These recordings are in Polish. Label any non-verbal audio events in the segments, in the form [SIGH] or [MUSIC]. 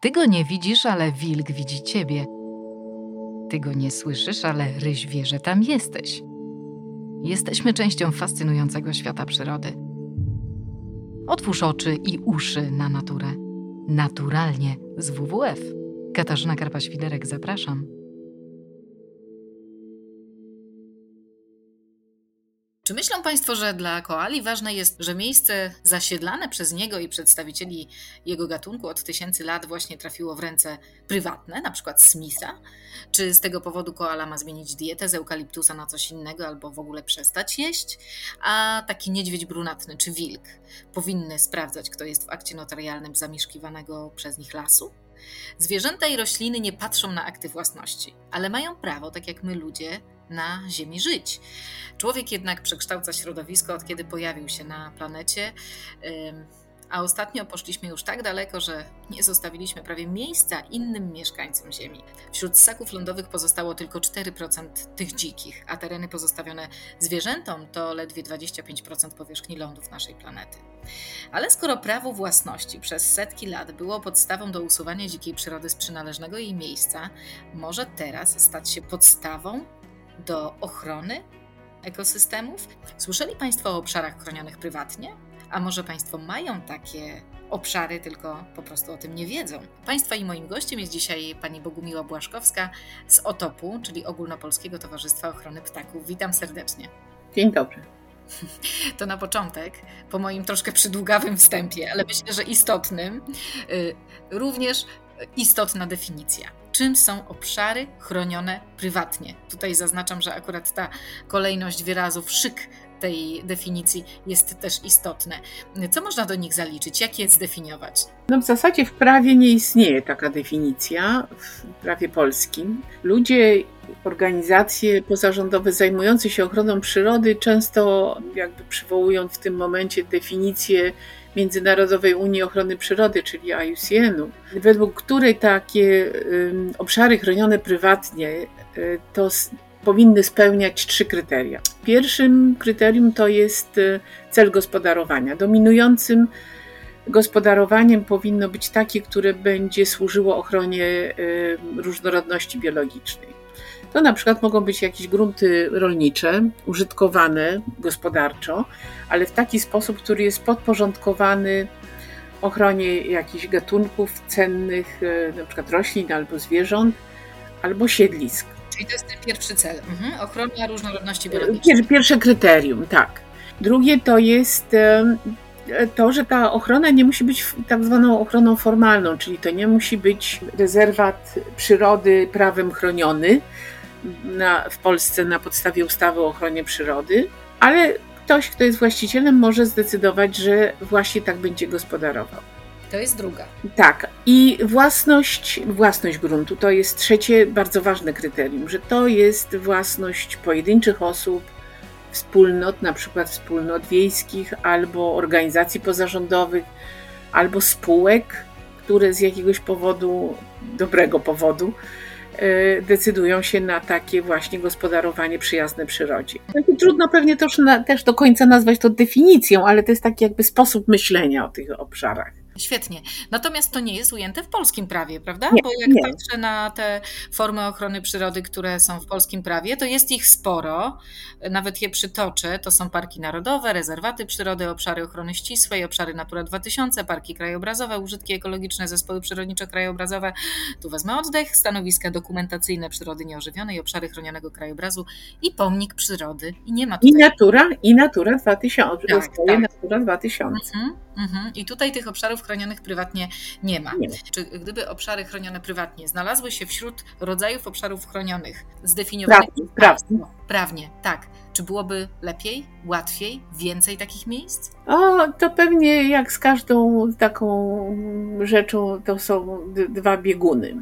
Ty go nie widzisz, ale wilk widzi ciebie. Ty go nie słyszysz, ale ryś wie, że tam jesteś. Jesteśmy częścią fascynującego świata przyrody. Otwórz oczy i uszy na naturę. Naturalnie z WWF. Katarzyna Karpa-Świderek, zapraszam. Czy myślą Państwo, że dla koali ważne jest, że miejsce zasiedlane przez niego i przedstawicieli jego gatunku od tysięcy lat właśnie trafiło w ręce prywatne, na przykład Smitha? Czy z tego powodu koala ma zmienić dietę z eukaliptusa na coś innego albo w ogóle przestać jeść? A taki niedźwiedź brunatny czy wilk powinny sprawdzać, kto jest w akcie notarialnym zamieszkiwanego przez nich lasu? Zwierzęta i rośliny nie patrzą na akty własności, ale mają prawo, tak jak my ludzie, na Ziemi żyć. Człowiek jednak przekształca środowisko od kiedy pojawił się na planecie. A ostatnio poszliśmy już tak daleko, że nie zostawiliśmy prawie miejsca innym mieszkańcom Ziemi. Wśród ssaków lądowych pozostało tylko 4% tych dzikich, a tereny pozostawione zwierzętom to ledwie 25% powierzchni lądów naszej planety. Ale skoro prawo własności przez setki lat było podstawą do usuwania dzikiej przyrody z przynależnego jej miejsca, może teraz stać się podstawą do ochrony ekosystemów? Słyszeli Państwo o obszarach chronionych prywatnie? A może Państwo mają takie obszary, tylko po prostu o tym nie wiedzą? Państwa i moim gościem jest dzisiaj pani Bogumiła Błaszkowska z OTOP-u, czyli Ogólnopolskiego Towarzystwa Ochrony Ptaków. Witam serdecznie. Dzień dobry. To na początek, po moim troszkę przydługawym wstępie, ale myślę, że istotnym, y, również istotna definicja czym są obszary chronione prywatnie. Tutaj zaznaczam, że akurat ta kolejność wyrazów, szyk tej definicji jest też istotne. Co można do nich zaliczyć? Jak je zdefiniować? No w zasadzie w prawie nie istnieje taka definicja, w prawie polskim. Ludzie, organizacje pozarządowe zajmujące się ochroną przyrody często jakby przywołują w tym momencie definicję Międzynarodowej Unii Ochrony Przyrody, czyli IUCN-u, według której takie obszary chronione prywatnie y, to powinny spełniać trzy kryteria. Pierwszym kryterium to jest y, cel gospodarowania. Dominującym gospodarowaniem powinno być takie, które będzie służyło ochronie różnorodności biologicznej. To na przykład mogą być jakieś grunty rolnicze, użytkowane gospodarczo, ale w taki sposób, który jest podporządkowany ochronie jakichś gatunków cennych, e, na przykład roślin albo zwierząt, albo siedlisk. Czyli to jest ten pierwszy cel, mhm. ochrona różnorodności biologicznej. Pierwsze kryterium, tak. Drugie to jest e, to, że ta ochrona nie musi być tak zwaną ochroną formalną, czyli to nie musi być rezerwat przyrody prawem chroniony, na, w Polsce na podstawie ustawy o ochronie przyrody, ale ktoś, kto jest właścicielem, może zdecydować, że właśnie tak będzie gospodarował. To jest druga. Tak. I własność, własność gruntu to jest trzecie bardzo ważne kryterium, że to jest własność pojedynczych osób, wspólnot, na przykład wspólnot wiejskich albo organizacji pozarządowych, albo spółek, które z jakiegoś powodu, dobrego powodu, decydują się na takie właśnie gospodarowanie przyjazne przyrodzie. Trudno pewnie też, też do końca nazwać to definicją, ale to jest taki jakby sposób myślenia o tych obszarach. Świetnie. Natomiast to nie jest ujęte w polskim prawie, prawda? Nie, Bo jak nie. patrzę na te formy ochrony przyrody, które są w polskim prawie, to jest ich sporo. Nawet je przytoczę. To są parki narodowe, rezerwaty przyrody, obszary ochrony ścisłej, obszary Natura 2000, parki krajobrazowe, użytki ekologiczne, zespoły przyrodniczo-krajobrazowe. Tu wezmę oddech, stanowiska dokumentacyjne przyrody nieożywionej, obszary chronionego krajobrazu i pomnik przyrody. I nie ma tutaj... I Natura, i Natura 2000. Tak, tak. Natura 2000. Mhm, mhm. I tutaj tych obszarów chronionych prywatnie nie ma. nie Czy gdyby obszary chronione prywatnie znalazły się wśród rodzajów obszarów chronionych zdefiniowanych prawnie, prawnie. prawnie, tak, czy byłoby lepiej, łatwiej, więcej takich miejsc? O, to pewnie jak z każdą taką rzeczą, to są dwa bieguny.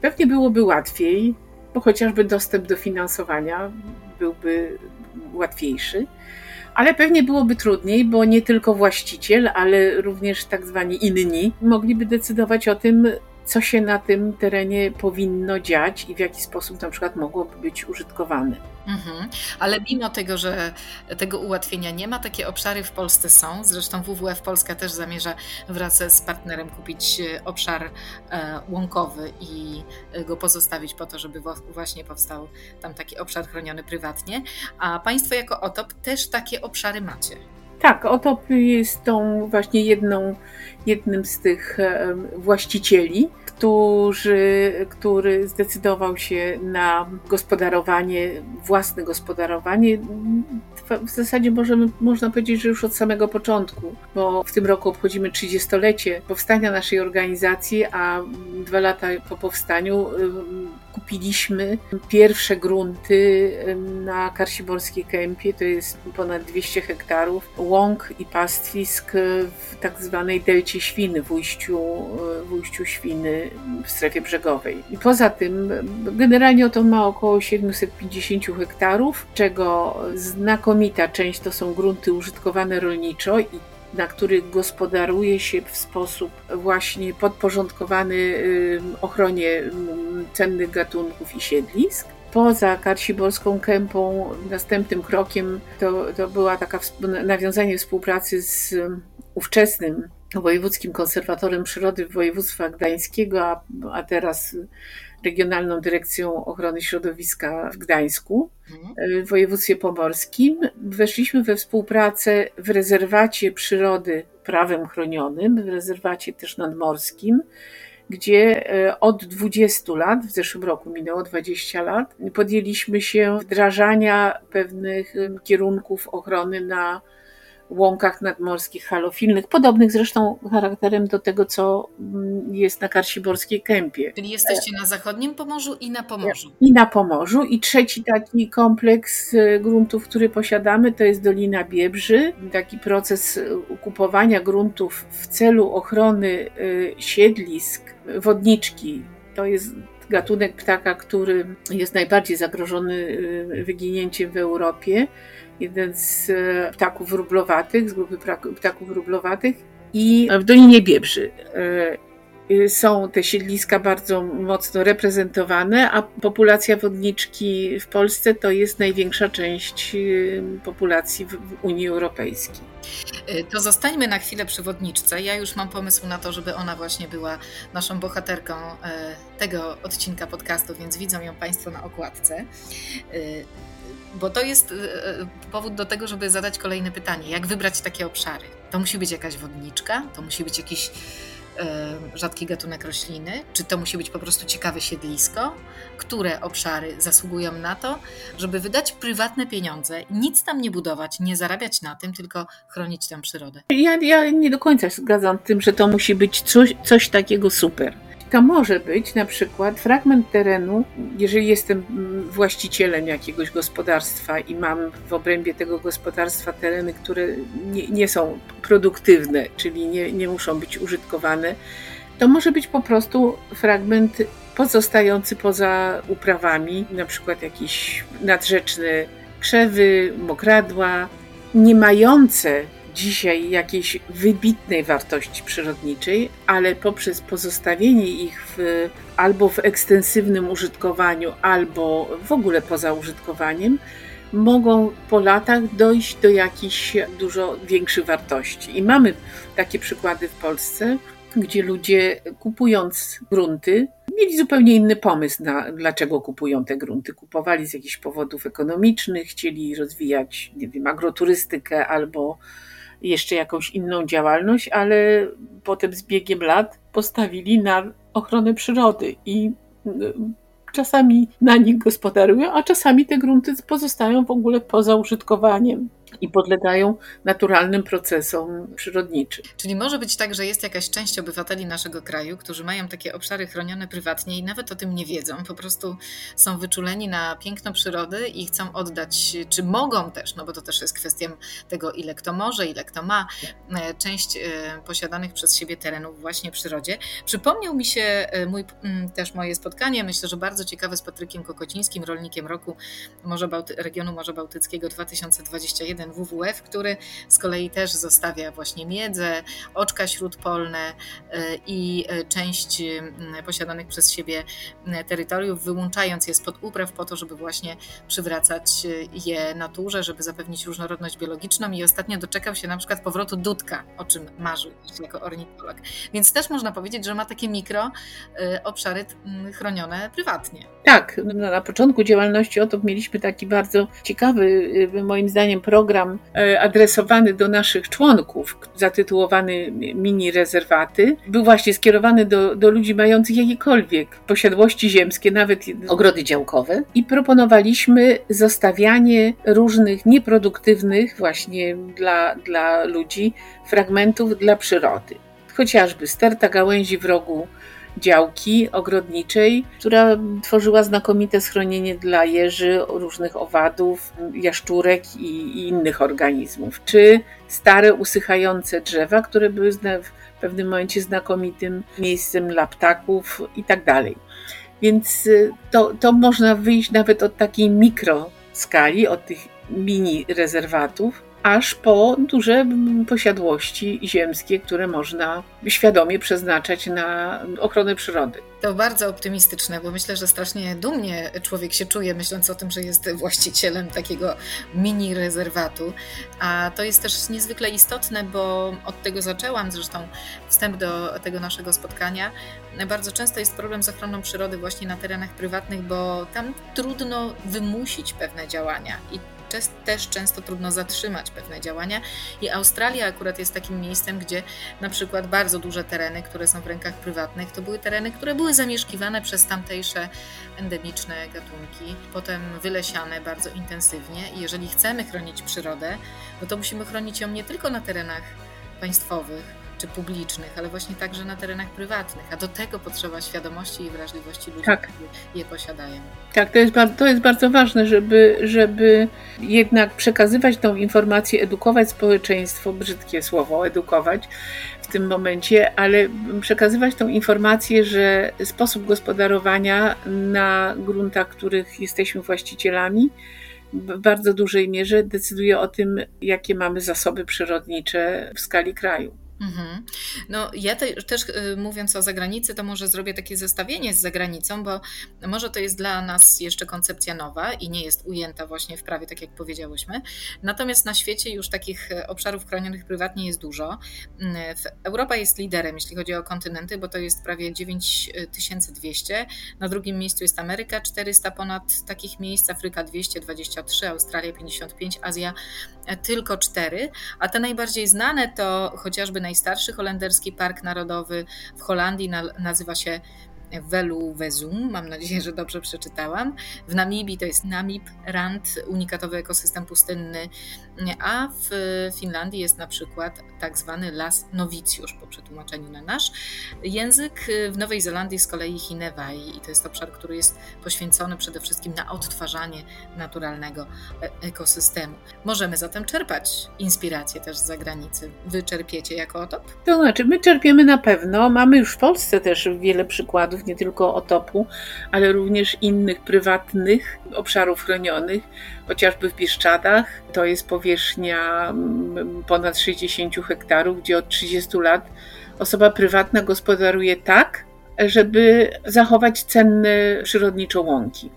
Pewnie byłoby łatwiej, bo chociażby dostęp do finansowania byłby łatwiejszy ale pewnie byłoby trudniej, bo nie tylko właściciel, ale również tak zwani inni mogliby decydować o tym, co się na tym terenie powinno dziać i w jaki sposób na przykład mogłoby być użytkowane. Mhm. Ale mimo tego, że tego ułatwienia nie ma, takie obszary w Polsce są. Zresztą WWF Polska też zamierza wraz z partnerem kupić e, obszar e, łąkowy i go pozostawić po to, żeby właśnie powstał tam taki obszar chroniony prywatnie. A Państwo jako OTOP też takie obszary macie. Tak, OTOP jest tą właśnie jedną, jednym z tych e, właścicieli, który, który zdecydował się na gospodarowanie, własne gospodarowanie. W zasadzie możemy, można powiedzieć, że już od samego początku, bo w tym roku obchodzimy 30-lecie powstania naszej organizacji, a dwa lata po powstaniu kupiliśmy pierwsze grunty na Karsiborskiej Kępie, to jest ponad 200 hektarów, łąk i pastwisk w tak zwanej delcie Świny, w ujściu, w ujściu Świny w strefie brzegowej. I poza tym generalnie to ma około 750 hektarów, czego znakomita część to są grunty użytkowane rolniczo i na których gospodaruje się w sposób właśnie podporządkowany ochronie cennych gatunków i siedlisk. Poza Karsiborską Kępą następnym krokiem to, to była taka nawiązanie współpracy z ówczesnym Wojewódzkim Konserwatorem Przyrody Województwa Gdańskiego, a, a teraz Regionalną Dyrekcją Ochrony Środowiska w Gdańsku, mhm. w województwie pomorskim. Weszliśmy we współpracę w rezerwacie przyrody prawem chronionym, w rezerwacie też nadmorskim, gdzie e, od 20 lat, w zeszłym roku minęło 20 lat, podjęliśmy się wdrażania pewnych kierunków ochrony na łąkach nadmorskich halofilnych, podobnych zresztą charakterem do tego, co mm, jest na Karsiborskiej Kępie. Czyli jesteście na zachodnim Pomorzu i na Pomorzu. I na Pomorzu. I trzeci taki kompleks e, gruntów, który posiadamy, to jest Dolina Biebrzy. Taki proces kupowania gruntów w celu ochrony e, siedlisk, wodniczki. To jest gatunek ptaka, który jest najbardziej zagrożony e, wyginięciem w Europie jeden z e, ptaków wróblowatych, z grupy ptaków wróblowatych i w Dolinie Biebrzy e, są te siedliska bardzo mocno reprezentowane, a populacja wodniczki w Polsce to jest największa część e, populacji w Unii Europejskiej. To zostańmy na chwilę przy wodniczce. Ja już mam pomysł na to, żeby ona właśnie była naszą bohaterką tego odcinka podcastu, więc widzą ją Państwo na okładce. Bo to jest e, e, powód do tego, żeby zadać kolejne pytanie. Jak wybrać takie obszary? To musi być jakaś wodniczka, to musi być jakiś e, rzadki gatunek rośliny, czy to musi być po prostu ciekawe siedlisko? Które obszary zasługują na to, żeby wydać prywatne pieniądze, nic tam nie budować, nie zarabiać na tym, tylko chronić tę przyrodę? Ja, ja nie do końca zgadzam z tym, że to musi być coś, coś takiego super to może być na przykład fragment terenu, jeżeli jestem właścicielem jakiegoś gospodarstwa i mam w obrębie tego gospodarstwa tereny, które nie, nie są produktywne, czyli nie, nie muszą być użytkowane, to może być po prostu fragment pozostający poza uprawami, na przykład jakieś nadrzeczne krzewy, mokradła, nie mające dzisiaj jakiejś wybitnej wartości przyrodniczej, ale poprzez pozostawienie ich w, albo w ekstensywnym użytkowaniu, albo w ogóle poza użytkowaniem, mogą po latach dojść do jakichś dużo większych wartości. I mamy takie przykłady w Polsce, gdzie ludzie kupując grunty, mieli zupełnie inny pomysł na dlaczego kupują te grunty. Kupowali z jakichś powodów ekonomicznych, chcieli rozwijać, nie wiem, agroturystykę albo jeszcze jakąś inną działalność, ale potem z biegiem lat postawili na ochronę przyrody i y, czasami na nich gospodarują, a czasami te grunty pozostają w ogóle poza użytkowaniem i podlegają naturalnym procesom przyrodniczym. Czyli może być tak, że jest jakaś część obywateli naszego kraju, którzy mają takie obszary chronione prywatnie i nawet o tym nie wiedzą, po prostu są wyczuleni na piękno przyrody i chcą oddać, czy mogą też, no bo to też jest kwestią tego, ile kto może, ile kto ma, e, część e, posiadanych przez siebie terenów właśnie przyrodzie. Przypomniał mi się e, mój, też moje spotkanie, myślę, że bardzo ciekawe z Patrykiem Kokocińskim, rolnikiem roku Morza Bałty- regionu Morza Bałtyckiego 2021 jeden WWF, który z kolei też zostawia właśnie miedzę, oczka śródpolne i część posiadanych przez siebie terytoriów, wyłączając je spod upraw po to, żeby właśnie przywracać je naturze, żeby zapewnić różnorodność biologiczną i ostatnio doczekał się na przykład powrotu dudka, o czym marzył jako ornitolog. Więc też można powiedzieć, że ma takie mikro obszary chronione prywatnie. Tak, no, na początku działalności OTOP mieliśmy taki bardzo ciekawy, y, moim zdaniem, program e, adresowany do naszych członków, zatytułowany Mini Rezerwaty. Był właśnie skierowany do, do ludzi mających jakiekolwiek posiadłości ziemskie, nawet ogrody działkowe. I proponowaliśmy zostawianie różnych nieproduktywnych właśnie dla, dla ludzi fragmentów dla przyrody. Chociażby sterta gałęzi w rogu działki ogrodniczej, która tworzyła znakomite schronienie dla jeży, różnych owadów, jaszczurek i, i innych organizmów, czy stare usychające drzewa, które były w pewnym momencie znakomitym miejscem dla ptaków i tak dalej. Więc y, to, to można wyjść nawet od takiej mikroskali, od tych mini rezerwatów, aż po duże posiadłości ziemskie, które można świadomie przeznaczać na ochronę przyrody. To bardzo optymistyczne, bo myślę, że strasznie dumnie człowiek się czuje, myśląc o tym, że jest właścicielem takiego mini rezerwatu. A to jest też niezwykle istotne, bo od tego zaczęłam, zresztą wstęp do tego naszego spotkania. Bardzo często jest problem z ochroną przyrody właśnie na terenach prywatnych, bo tam trudno wymusić pewne działania. I też często trudno zatrzymać pewne działania. I Australia akurat jest takim miejscem, gdzie na przykład bardzo duże tereny, które są w rękach prywatnych, to były tereny, które były zamieszkiwane przez tamtejsze endemiczne gatunki, potem wylesiane bardzo intensywnie. I jeżeli chcemy chronić przyrodę, no to musimy chronić ją nie tylko na terenach państwowych, czy publicznych, ale właśnie także na terenach prywatnych. A do tego potrzeba świadomości i wrażliwości ludzi, tak. którzy je posiadają. Tak, to jest, to jest bardzo ważne, żeby, żeby jednak przekazywać tą informację, edukować społeczeństwo, brzydkie słowo, edukować w tym momencie, ale przekazywać tą informację, że sposób gospodarowania na gruntach, których jesteśmy właścicielami, w bardzo dużej mierze decyduje o tym, jakie mamy zasoby przyrodnicze w skali kraju. Mhm. No, ja te, też y, mówiąc o zagranicy, to może zrobię takie zestawienie z zagranicą, bo może to jest dla nas jeszcze koncepcja nowa i nie jest ujęta właśnie w prawie, tak jak powiedziałyśmy. Natomiast na świecie już takich e, obszarów chronionych prywatnie jest dużo. Mm, Europa jest liderem, jeśli chodzi o kontynenty, bo to jest prawie 9200. Na drugim miejscu jest Ameryka, 400 ponad takich miejsc, Afryka 223, Australia 55, Azja e, tylko 4. A te najbardziej znane to chociażby najstarszy holenderski park narodowy w Holandii nazywa się Velu Vezum, mam nadzieję, że dobrze przeczytałam. W Namibii to jest Namib Rand, unikatowy ekosystem pustynny, a w Finlandii jest na przykład tak zwany las nowicjusz po przetłumaczeniu na nasz język. W Nowej Zelandii z kolei Hinewai i to jest obszar, który jest poświęcony przede wszystkim na odtwarzanie naturalnego e, ekosystemu. Możemy zatem czerpać inspiracje też z zagranicy. Wy czerpiecie jako OTOP? To znaczy, my czerpiemy na pewno. Mamy już w Polsce też wiele przykładów nie tylko otopu, ale również innych prywatnych obszarów chronionych, chociażby w Bieszczadach. To jest powierzchnia mm, ponad 60 hektarów, gdzie od 30 lat osoba prywatna gospodaruje tak, żeby zachować cenne przyrodniczo łąki.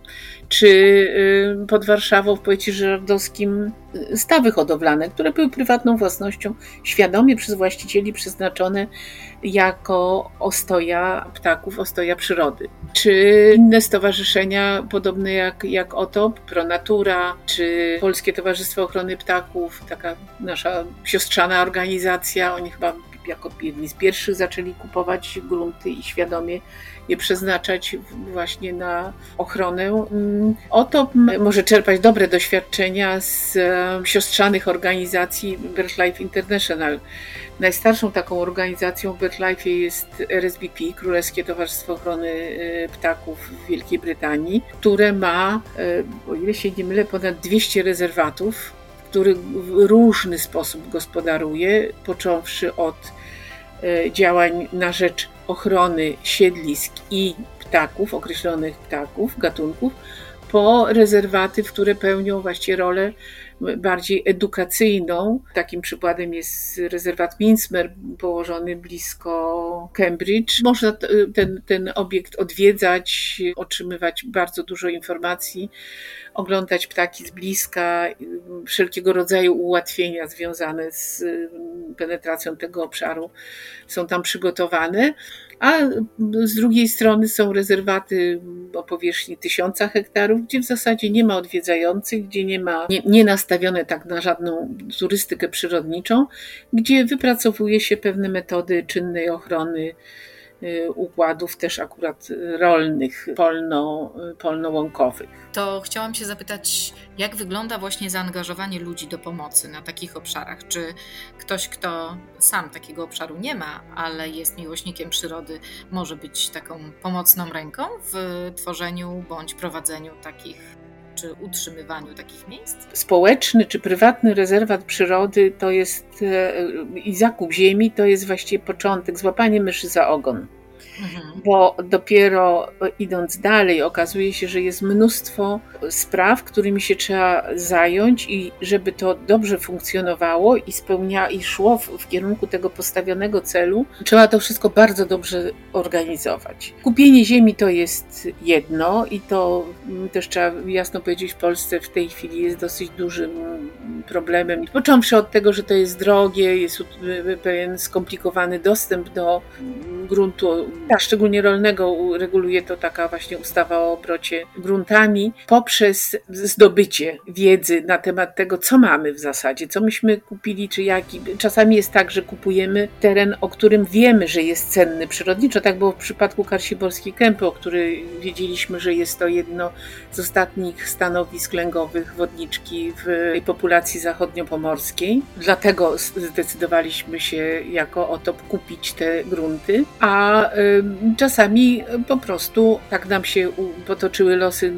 Czy y, pod Warszawą w powiecie żerdowskim y, stawy hodowlane, które były prywatną własnością, świadomie przez właścicieli przeznaczone jako ostoja ptaków, ostoja przyrody. Czy inne stowarzyszenia, podobne jak, jak OTOP, Pronatura, czy Polskie Towarzystwo Ochrony Ptaków, taka nasza siostrzana organizacja, oni chyba jako jedni z pierwszych zaczęli kupować grunty i świadomie je przeznaczać właśnie na ochronę. Mm, oto może czerpać dobre doświadczenia z siostrzanych organizacji BirdLife International. Najstarszą taką organizacją w BirdLife jest RSBP, Królewskie Towarzystwo Ochrony e, Ptaków w Wielkiej Brytanii, które ma, e, o ile się nie mylę, ponad 200 rezerwatów, który w różny sposób gospodaruje, począwszy od działań na rzecz ochrony siedlisk i ptaków, określonych ptaków, gatunków, po rezerwaty, które pełnią właściwie rolę bardziej edukacyjną. Takim przykładem jest rezerwat Minsmer, położony blisko Cambridge. Można ten, ten obiekt odwiedzać, otrzymywać bardzo dużo informacji, oglądać ptaki z bliska, wszelkiego rodzaju ułatwienia związane z penetracją tego obszaru są tam przygotowane a z drugiej strony są rezerwaty o powierzchni tysiąca hektarów, gdzie w zasadzie nie ma odwiedzających, gdzie nie ma, nie, nie nastawione tak na żadną turystykę przyrodniczą, gdzie wypracowuje się pewne metody czynnej ochrony układów też akurat rolnych, polno, polno-łąkowych. To chciałam się zapytać, jak wygląda właśnie zaangażowanie ludzi do pomocy na takich obszarach? Czy ktoś, kto sam takiego obszaru nie ma, ale jest miłośnikiem przyrody, może być taką pomocną ręką w tworzeniu bądź prowadzeniu takich czy utrzymywaniu takich miejsc? Społeczny czy prywatny rezerwat przyrody to jest e, i zakup ziemi to jest właściwie początek, złapanie myszy za ogon. Mhm. Bo dopiero idąc dalej, okazuje się, że jest mnóstwo spraw, którymi się trzeba zająć, i żeby to dobrze funkcjonowało i spełnia i szło w, w kierunku tego postawionego celu, trzeba to wszystko bardzo dobrze organizować. Kupienie ziemi to jest jedno, i to też trzeba jasno powiedzieć, w Polsce w tej chwili jest dosyć dużym problemem. Począwszy od tego, że to jest drogie, jest pewien skomplikowany dostęp do gruntu tak, szczególnie rolnego, reguluje to taka właśnie ustawa o obrocie gruntami, poprzez zdobycie wiedzy na temat tego, co mamy w zasadzie, co myśmy kupili, czy jaki. Czasami jest tak, że kupujemy teren, o którym wiemy, że jest cenny przyrodniczo. Tak było w przypadku Karsiborskiej Kępy, o której wiedzieliśmy, że jest to jedno z ostatnich stanowisk lęgowych wodniczki w populacji zachodniopomorskiej. Dlatego zdecydowaliśmy się jako oto kupić te grunty, a czasami po prostu tak nam się potoczyły losy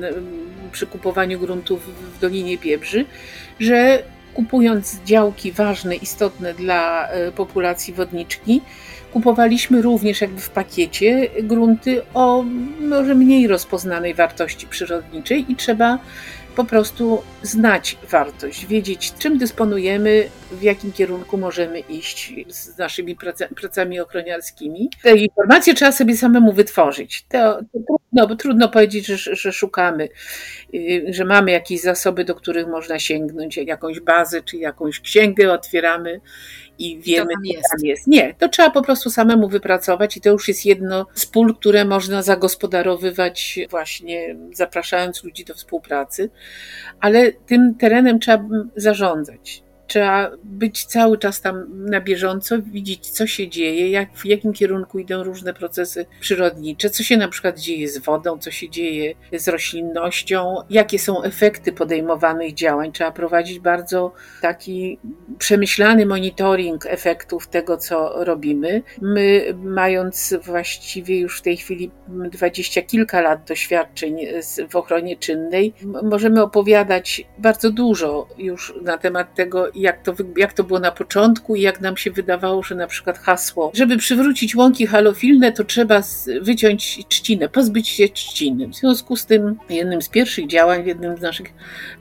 przy kupowaniu gruntów w Dolinie Biebrzy, że kupując działki ważne, istotne dla e, populacji wodniczki, kupowaliśmy również jakby w pakiecie grunty o może mniej rozpoznanej wartości przyrodniczej i trzeba po prostu znać wartość, wiedzieć czym dysponujemy, w jakim kierunku możemy iść z naszymi pracami ochroniarskimi. Te informacje trzeba sobie samemu wytworzyć. To, to trudno, trudno powiedzieć, że, że szukamy, y, że mamy jakieś zasoby, do których można sięgnąć, jakąś bazę czy jakąś księgę otwieramy i wiemy, co tam jest. tam jest. Nie, to trzeba po prostu samemu wypracować i to już jest jedno z pól, które można zagospodarowywać właśnie zapraszając ludzi do współpracy, ale tym terenem trzeba zarządzać. Trzeba być cały czas tam na bieżąco, widzieć, co się dzieje, jak, w jakim kierunku idą różne procesy przyrodnicze, co się na przykład dzieje z wodą, co się dzieje z roślinnością, jakie są efekty podejmowanych działań. Trzeba prowadzić bardzo taki przemyślany monitoring efektów tego, co robimy. My, mając właściwie już w tej chwili dwadzieścia kilka lat doświadczeń w ochronie czynnej, możemy opowiadać bardzo dużo już na temat tego, jak to, jak to było na początku i jak nam się wydawało, że na przykład hasło, żeby przywrócić łąki halofilne, to trzeba wyciąć trzcinę, pozbyć się trzciny. W związku z tym jednym z pierwszych działań w jednym z naszych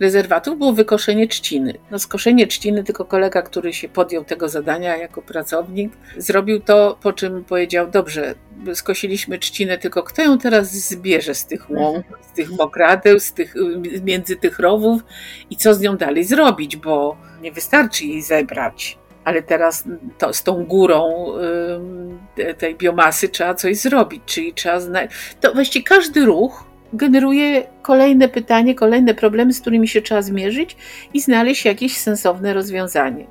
rezerwatów było wykoszenie trzciny. No skoszenie trzciny, tylko kolega, który się podjął tego zadania jako pracownik, zrobił to, po czym powiedział, dobrze, skosiliśmy trzcinę, tylko kto ją teraz zbierze z tych łąk, z tych mokradeł, z tych, między tych rowów i co z nią dalej zrobić, bo nie wystarczy jej zebrać. Ale teraz to, z tą górą y, tej biomasy trzeba coś zrobić, czyli trzeba znaleźć. To właściwie każdy ruch generuje kolejne pytanie, kolejne problemy, z którymi się trzeba zmierzyć i znaleźć jakieś sensowne rozwiązanie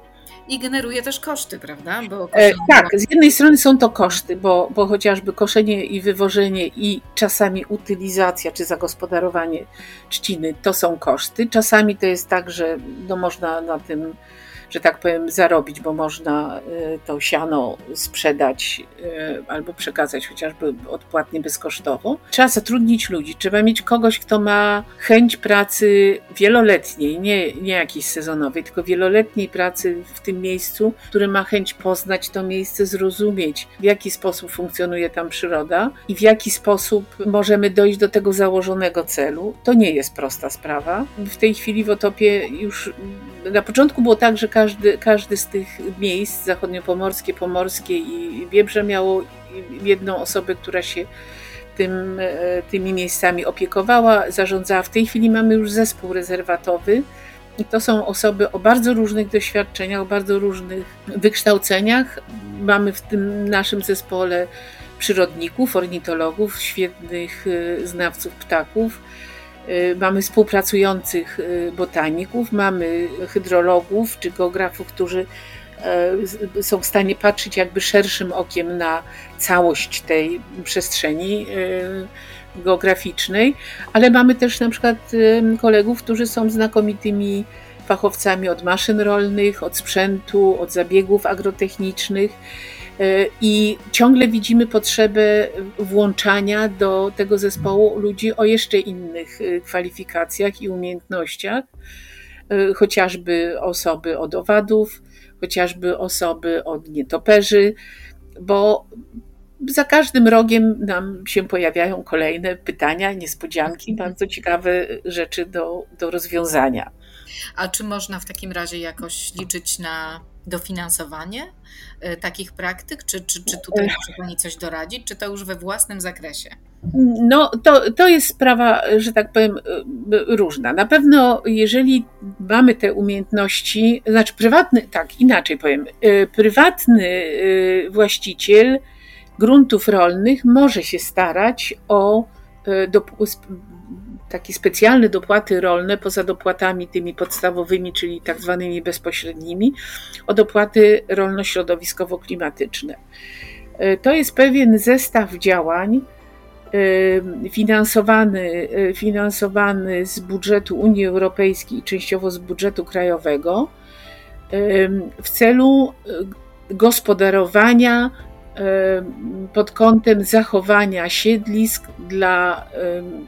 i generuje też koszty, prawda? E, tak, z jednej strony są to koszty, bo, bo chociażby koszenie i wywożenie i czasami utylizacja czy zagospodarowanie trzciny to są koszty. Czasami to jest tak, że no można na tym że tak powiem, zarobić, bo można to siano sprzedać albo przekazać chociażby odpłatnie bezkosztowo. Trzeba zatrudnić ludzi, trzeba mieć kogoś, kto ma chęć pracy wieloletniej, nie, nie jakiejś sezonowej, tylko wieloletniej pracy w tym miejscu, który ma chęć poznać to miejsce, zrozumieć, w jaki sposób funkcjonuje tam przyroda i w jaki sposób możemy dojść do tego założonego celu. To nie jest prosta sprawa. W tej chwili w Otopie już na początku było tak, że każdy, każdy z tych miejsc, zachodniopomorskie, pomorskie i Biebrze miało jedną osobę, która się tym, e, tymi miejscami opiekowała, zarządzała. W tej chwili mamy już zespół rezerwatowy. I to są osoby o bardzo różnych doświadczeniach, o bardzo różnych wykształceniach. Mamy w tym naszym zespole przyrodników, ornitologów, świetnych e, znawców ptaków. E, mamy współpracujących botaników, mamy hydrologów czy geografów, którzy E, są w stanie patrzeć jakby szerszym okiem na całość tej przestrzeni e, geograficznej, ale mamy też na przykład kolegów, którzy są znakomitymi fachowcami od maszyn rolnych, od sprzętu, od zabiegów agrotechnicznych. I ciągle widzimy potrzebę włączania do tego zespołu ludzi o jeszcze innych kwalifikacjach i umiejętnościach, chociażby osoby od owadów, chociażby osoby od nietoperzy, bo za każdym rogiem nam się pojawiają kolejne pytania, niespodzianki, mhm. bardzo ciekawe rzeczy do, do rozwiązania. A czy można w takim razie jakoś liczyć na dofinansowanie e, takich praktyk? Czy, czy, czy tutaj może Pani coś doradzić, czy to już we własnym zakresie? No, to, to jest sprawa, że tak powiem, e, różna. Na pewno, jeżeli mamy te umiejętności, znaczy prywatny, tak, inaczej powiem, e, prywatny właściciel gruntów rolnych może się starać o takie specjalne dopłaty rolne, poza dopłatami tymi podstawowymi, czyli tak zwanymi bezpośrednimi, o dopłaty rolno-środowiskowo-klimatyczne. E, to jest pewien zestaw działań e, finansowany, e, finansowany z budżetu Unii Europejskiej i częściowo z budżetu krajowego w celu gospodarowania pod kątem zachowania siedlisk dla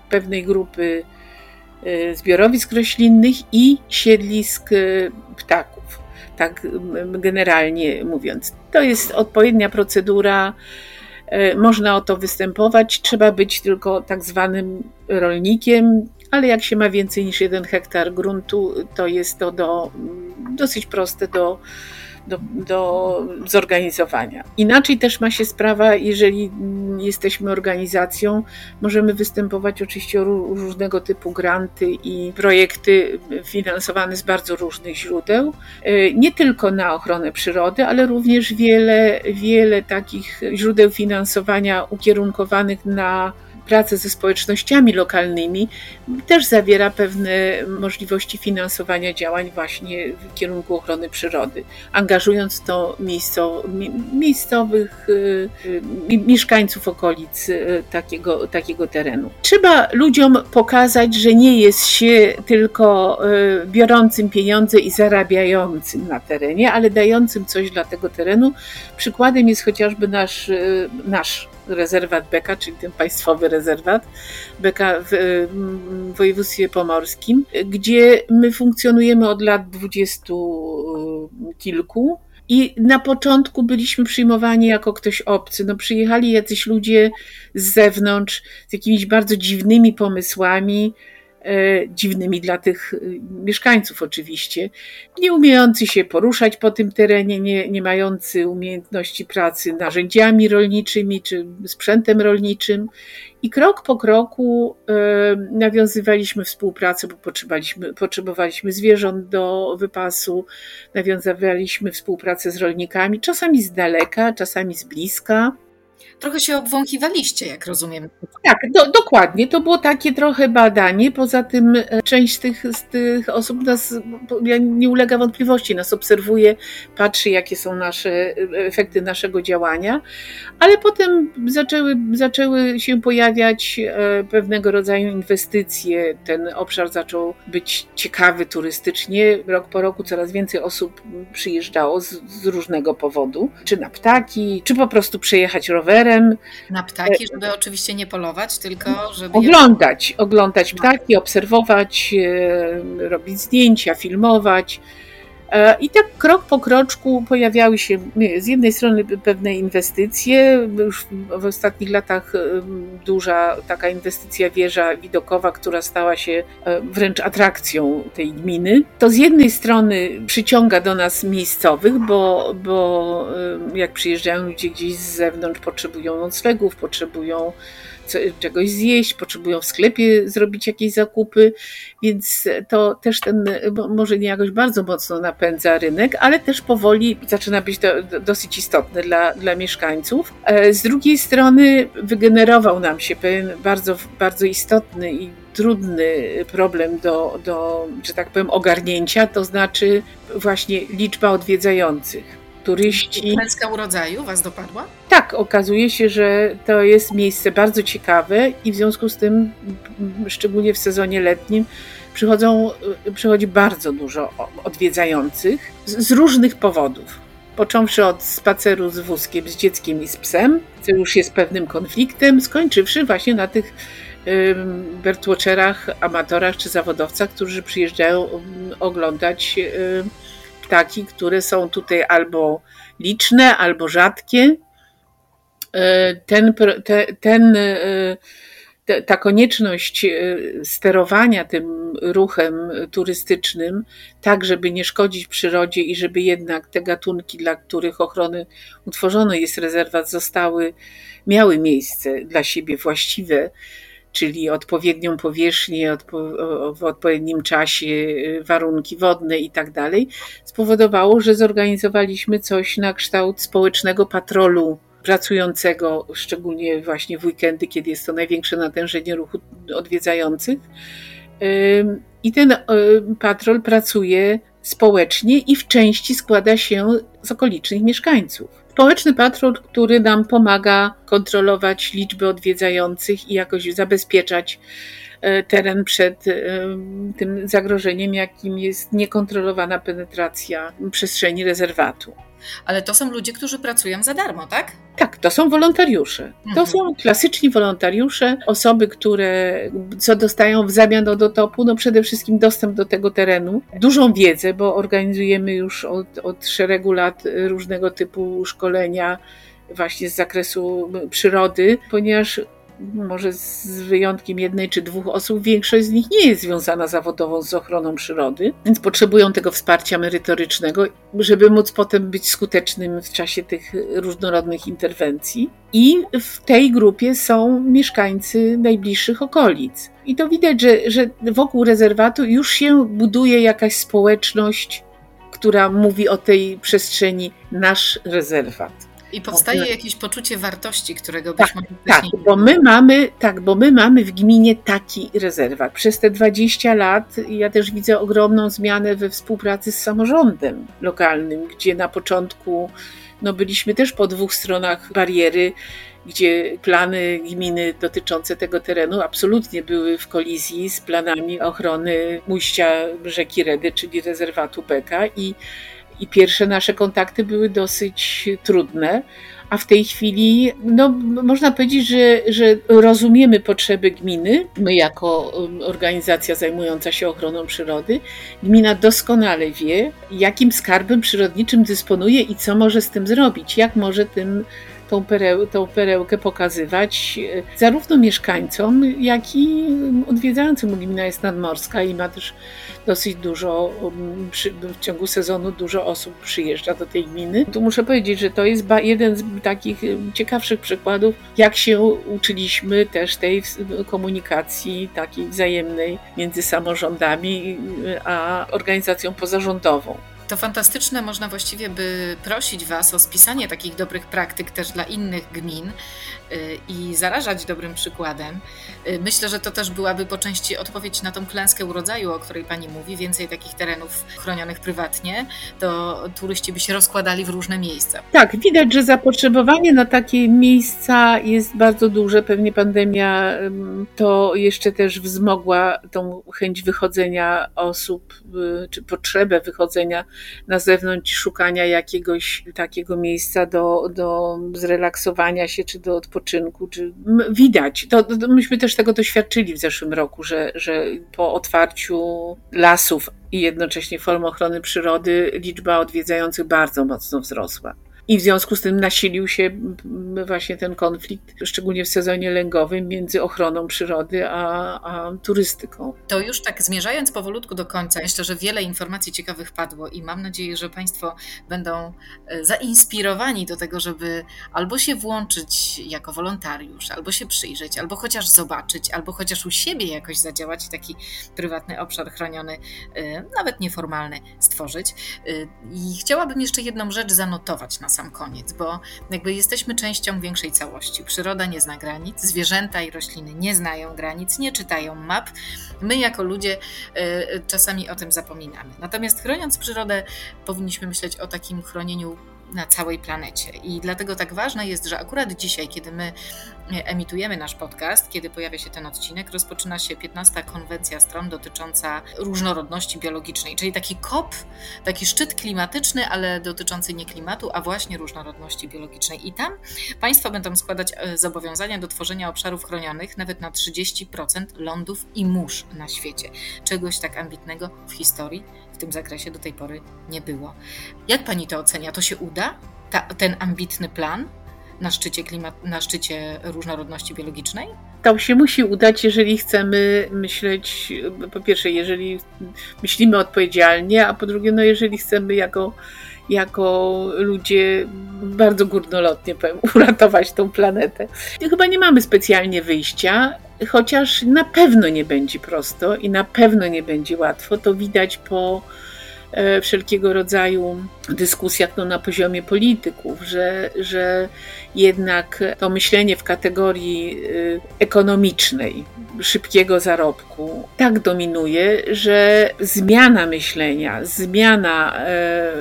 pewnej grupy e, zbiorowisk roślinnych i siedlisk ptaków. Tak generalnie mówiąc. To jest odpowiednia procedura. Można o to występować. Trzeba być tylko tak zwanym rolnikiem, ale jak się ma więcej niż jeden hektar gruntu, to jest to do, dosyć proste do do, do zorganizowania. Inaczej też ma się sprawa, jeżeli jesteśmy organizacją, możemy występować oczywiście o różnego typu granty i projekty finansowane z bardzo różnych źródeł, e, nie tylko na ochronę przyrody, ale również wiele, wiele takich źródeł finansowania ukierunkowanych na pracę ze społecznościami lokalnymi też zawiera pewne możliwości finansowania działań właśnie w kierunku ochrony przyrody, angażując to miejscowych y, y, mieszkańców okolic y, takiego, takiego terenu. Trzeba ludziom pokazać, że nie jest się tylko biorącym pieniądze i zarabiającym na terenie, ale dającym coś dla tego terenu. Przykładem jest chociażby nasz, nasz rezerwat Beka, czyli ten państwowy rezerwat Beka w, w województwie pomorskim, gdzie my funkcjonujemy od lat dwudziestu kilku. I na początku byliśmy przyjmowani jako ktoś obcy. No, przyjechali jacyś ludzie z zewnątrz z jakimiś bardzo dziwnymi pomysłami, dziwnymi dla tych e, mieszkańców oczywiście, nie umiejący się poruszać po tym terenie, nie, nie mający umiejętności pracy narzędziami rolniczymi czy sprzętem rolniczym. I krok po kroku e, nawiązywaliśmy współpracę, bo potrzebowaliśmy, potrzebowaliśmy zwierząt do wypasu, nawiązywaliśmy współpracę z rolnikami, czasami z daleka, czasami z bliska. Trochę się obwąchiwaliście, jak rozumiem. Tak, do, dokładnie. To było takie trochę badanie. Poza tym e, część tych, z tych osób nas nie ulega wątpliwości, nas obserwuje, patrzy, jakie są nasze e, efekty naszego działania, ale potem zaczęły, zaczęły się pojawiać e, pewnego rodzaju inwestycje. Ten obszar zaczął być ciekawy turystycznie. Rok po roku coraz więcej osób przyjeżdżało z, z różnego powodu, czy na ptaki, czy po prostu przejechać rowerem na ptaki, żeby oczywiście nie polować, tylko żeby. Oglądać, je... oglądać ptaki, obserwować, e, robić zdjęcia, filmować. E, I tak krok po kroczku pojawiały się z jednej strony pewne inwestycje, już w ostatnich latach duża taka inwestycja wieża widokowa, która stała się e, wręcz atrakcją tej gminy. To z jednej strony przyciąga do nas miejscowych, bo, bo jak przyjeżdżają ludzie gdzieś z zewnątrz, potrzebują noclegów, potrzebują czegoś zjeść, potrzebują w sklepie zrobić jakieś zakupy, więc to też ten, może nie jakoś bardzo mocno napędza rynek, ale też powoli zaczyna być dosyć istotne dla, dla mieszkańców. E, z drugiej strony wygenerował nam się pewien bardzo, bardzo istotny i trudny problem do, do, że tak powiem, ogarnięcia, to znaczy właśnie liczba odwiedzających turyści. Klęska urodzaju Was dopadła? Tak, okazuje się, że to jest miejsce bardzo ciekawe i w związku z tym, szczególnie w sezonie letnim, przychodzą, przychodzi bardzo dużo odwiedzających z, z różnych powodów. Począwszy od spaceru z wózkiem, z dzieckiem i z psem, co już jest pewnym konfliktem, skończywszy właśnie na tych birdwatcherach, amatorach czy zawodowcach, którzy przyjeżdżają oglądać ptaki, które są tutaj albo liczne, albo rzadkie. E, ten, te, ten, e, ta konieczność e, sterowania tym ruchem turystycznym, tak żeby nie szkodzić przyrodzie i żeby jednak te gatunki, dla których ochrony utworzono jest rezerwat, zostały, miały miejsce dla siebie właściwe, czyli odpowiednią powierzchnię w odpowiednim czasie, y, warunki wodne i tak dalej, spowodowało, że zorganizowaliśmy coś na kształt społecznego patrolu pracującego, szczególnie właśnie w weekendy, kiedy jest to największe natężenie ruchu odwiedzających. I ten y, patrol pracuje społecznie i w części składa się z okolicznych mieszkańców. Społeczny patrol, który nam pomaga kontrolować liczbę odwiedzających i jakoś zabezpieczać e, teren przed e, tym zagrożeniem, jakim jest niekontrolowana penetracja przestrzeni rezerwatu. Ale to są ludzie, którzy pracują za darmo, tak? Tak, to są wolontariusze. To mhm. są klasyczni wolontariusze, osoby, które co dostają w zamian od otopu, no przede wszystkim dostęp do tego terenu, dużą wiedzę, bo organizujemy już od, od szeregu lat różnego typu szkolenia właśnie z zakresu przyrody, ponieważ może z wyjątkiem jednej czy dwóch osób, większość z nich nie jest związana zawodowo z ochroną przyrody, więc potrzebują tego wsparcia merytorycznego, żeby móc potem być skutecznym w czasie tych różnorodnych interwencji. I w tej grupie są mieszkańcy najbliższych okolic. I to widać, że, że wokół rezerwatu już się buduje jakaś społeczność, która mówi o tej przestrzeni nasz rezerwat. I powstaje jakieś poczucie wartości, którego tak, być może tak, bo my mamy, tak, bo my mamy w gminie taki rezerwat. Przez te 20 lat ja też widzę ogromną zmianę we współpracy z samorządem lokalnym, gdzie na początku no, byliśmy też po dwóch stronach bariery, gdzie plany gminy dotyczące tego terenu absolutnie były w kolizji z planami ochrony ujścia rzeki Redy, czyli rezerwatu Beka i i pierwsze nasze kontakty były dosyć trudne, a w tej chwili, no, można powiedzieć, że, że rozumiemy potrzeby gminy. My, jako um, organizacja zajmująca się ochroną przyrody, gmina doskonale wie, jakim skarbem przyrodniczym dysponuje i co może z tym zrobić, jak może tym tą, pereł, tą perełkę pokazywać e, zarówno mieszkańcom, jak i odwiedzającym. Gmina jest nadmorska i ma też dosyć dużo, um, w ciągu sezonu dużo osób przyjeżdża do tej gminy. Tu muszę powiedzieć, że to jest jeden z takich um, ciekawszych przykładów, jak się uczyliśmy też tej komunikacji takiej wzajemnej między samorządami a organizacją pozarządową To fantastyczne, można właściwie by prosić Was o spisanie takich dobrych praktyk też dla innych gmin i zarażać dobrym przykładem. Y, myślę, że to też byłaby po części odpowiedź na tą klęskę urodzaju, o której Pani mówi. Więcej takich terenów chronionych prywatnie, to turyści by się rozkładali w różne miejsca. Tak, widać, że zapotrzebowanie na takie miejsca jest bardzo duże. Pewnie pandemia to jeszcze też wzmogła tą chęć wychodzenia osób, y, czy potrzebę wychodzenia na zewnątrz, szukania jakiegoś takiego miejsca do, do zrelaksowania się, czy do odpoczynku. Czy... Widać, to, to myśmy też tego doświadczyli w zeszłym roku, że, że po otwarciu lasów i jednocześnie form ochrony przyrody liczba odwiedzających bardzo mocno wzrosła. I w związku z tym nasilił się właśnie ten konflikt, szczególnie w sezonie lęgowym, między ochroną przyrody a, a, turystyką. To już tak zmierzając powolutku do końca, myślę, że wiele informacji ciekawych padło i mam nadzieję, że Państwo będą e, zainspirowani do tego, żeby albo się włączyć jako wolontariusz, albo się przyjrzeć, albo chociaż zobaczyć, albo chociaż u siebie jakoś zadziałać i taki prywatny obszar chroniony, e, nawet nieformalny, stworzyć. E, I chciałabym jeszcze jedną rzecz zanotować na sam koniec, bo jakby jesteśmy częścią większej całości. Przyroda nie zna granic, zwierzęta i rośliny nie znają granic, nie czytają map. My jako ludzie y, czasami o tym zapominamy. Natomiast chroniąc przyrodę, powinniśmy myśleć o takim chronieniu na całej planecie. I dlatego tak ważne jest, że akurat dzisiaj, kiedy my emitujemy nasz podcast, kiedy pojawia się ten odcinek, rozpoczyna się 15. konwencja stron dotycząca różnorodności biologicznej, czyli taki COP, taki szczyt klimatyczny, ale dotyczący nie klimatu, a właśnie różnorodności biologicznej. I tam państwa będą składać e, zobowiązania do tworzenia obszarów chronionych nawet na 30% lądów i mórz na świecie. Czegoś tak ambitnego w historii w tym zakresie do tej pory nie było. Jak pani to ocenia? To się uda? Ta, ten ambitny plan? Na szczycie, klimat, na szczycie różnorodności biologicznej? To się musi udać, jeżeli chcemy myśleć, po pierwsze, jeżeli myślimy odpowiedzialnie, a po drugie, no jeżeli chcemy jako, jako ludzie bardzo górnolotnie powiem, [LAUGHS] uratować tą planetę. Chyba nie mamy specjalnie wyjścia, chociaż na pewno nie będzie prosto i na pewno nie będzie łatwo. To widać po E, wszelkiego rodzaju dyskusjach no, na poziomie polityków, że, że jednak to myślenie w kategorii y, ekonomicznej, szybkiego zarobku tak dominuje, że zmiana myślenia, zmiana e,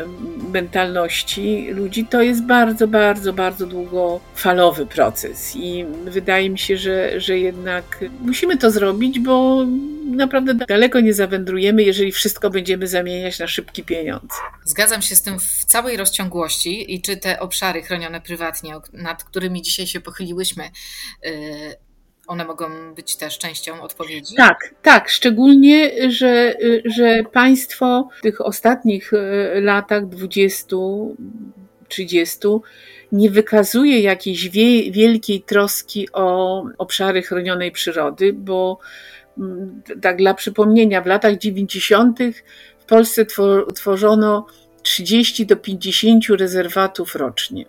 mentalności ludzi to jest bardzo, bardzo, bardzo długofalowy proces. I wydaje mi się, że, że jednak musimy to zrobić, bo naprawdę daleko nie zawędrujemy, jeżeli wszystko będziemy zamieniać na szybki pieniądz. Zgadzam się z tym w całej rozciągłości i czy te obszary chronione prywatnie, nad którymi dzisiaj się pochyliłyśmy, y, one mogą być też częścią odpowiedzi? Tak, tak. Szczególnie, że, że państwo w tych ostatnich y, latach 20, 30 nie wykazuje jakiejś wie, wielkiej troski o obszary chronionej przyrody, bo Mm, tak dla przypomnienia, w latach 90. w Polsce tworzono 30 do 50 rezerwatów rocznie.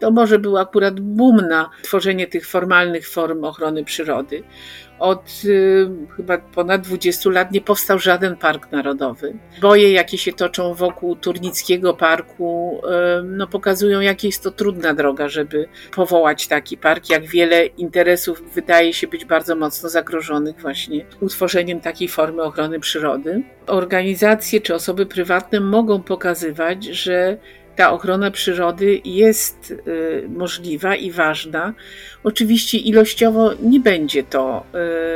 To może był akurat boom na tworzenie tych formalnych form ochrony przyrody od y, chyba ponad 20 lat nie powstał żaden park narodowy. Boje, jakie się toczą wokół Turnickiego Parku, y, no, pokazują, jak jest to trudna droga, żeby powołać taki park, jak wiele interesów wydaje się być bardzo mocno zagrożonych właśnie utworzeniem takiej formy ochrony przyrody. Organizacje czy osoby prywatne mogą pokazywać, że ta ochrona przyrody jest y, możliwa i ważna. Oczywiście ilościowo nie będzie to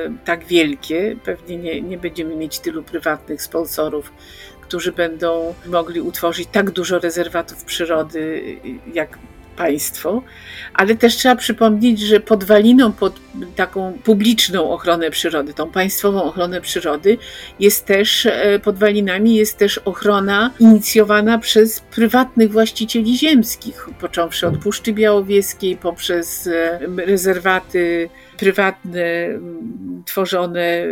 y, tak wielkie, pewnie nie, nie będziemy mieć tylu prywatnych sponsorów, którzy będą mogli utworzyć tak dużo rezerwatów przyrody, y, jak państwo, ale też trzeba przypomnieć, że podwaliną pod taką publiczną ochronę przyrody, tą państwową ochronę przyrody, jest też e, podwalinami jest też ochrona inicjowana przez prywatnych właścicieli ziemskich, począwszy od Puszczy Białowieskiej, poprzez e, rezerwaty prywatne, tworzone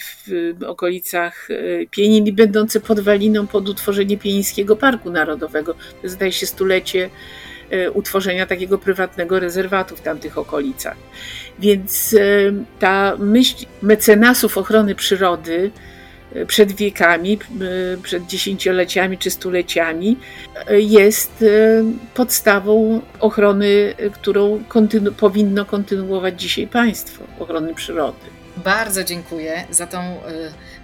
w okolicach e, Pienin i będące podwaliną pod utworzenie Pienińskiego Parku Narodowego. To zdaje się stulecie utworzenia takiego prywatnego rezerwatu w tamtych okolicach. Więc ta myśl mecenasów ochrony przyrody przed wiekami, przed dziesięcioleciami czy stuleciami, jest podstawą ochrony, którą kontynu powinno kontynuować dzisiaj państwo, ochrony przyrody. Bardzo dziękuję za tą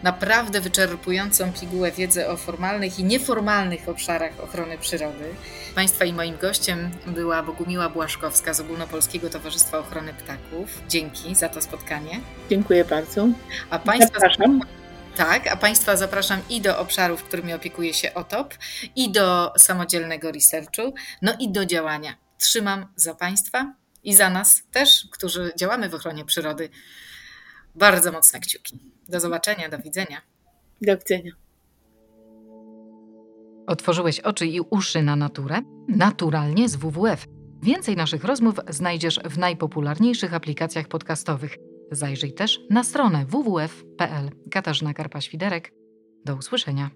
naprawdę wyczerpującą pigułę wiedzy o formalnych i nieformalnych obszarach ochrony przyrody. Państwa i moim gościem była Bogumiła Błaszkowska z Ogólnopolskiego Towarzystwa Ochrony Ptaków. Dzięki za to spotkanie. Dziękuję bardzo. A Państwa zapraszam. Tak, a Państwa zapraszam i do obszarów, którymi opiekuje się OTOP, i do samodzielnego researchu, no i do działania. Trzymam za Państwa i za nas też, którzy działamy w ochronie przyrody, bardzo mocne kciuki. Do zobaczenia, do widzenia. Do widzenia. Otworzyłeś oczy i uszy na naturę? Naturalnie z WWF. Więcej naszych rozmów znajdziesz w najpopularniejszych aplikacjach podcastowych. Zajrzyj też na stronę www.pl. Katarzyna Karpa-Świderek. Do usłyszenia.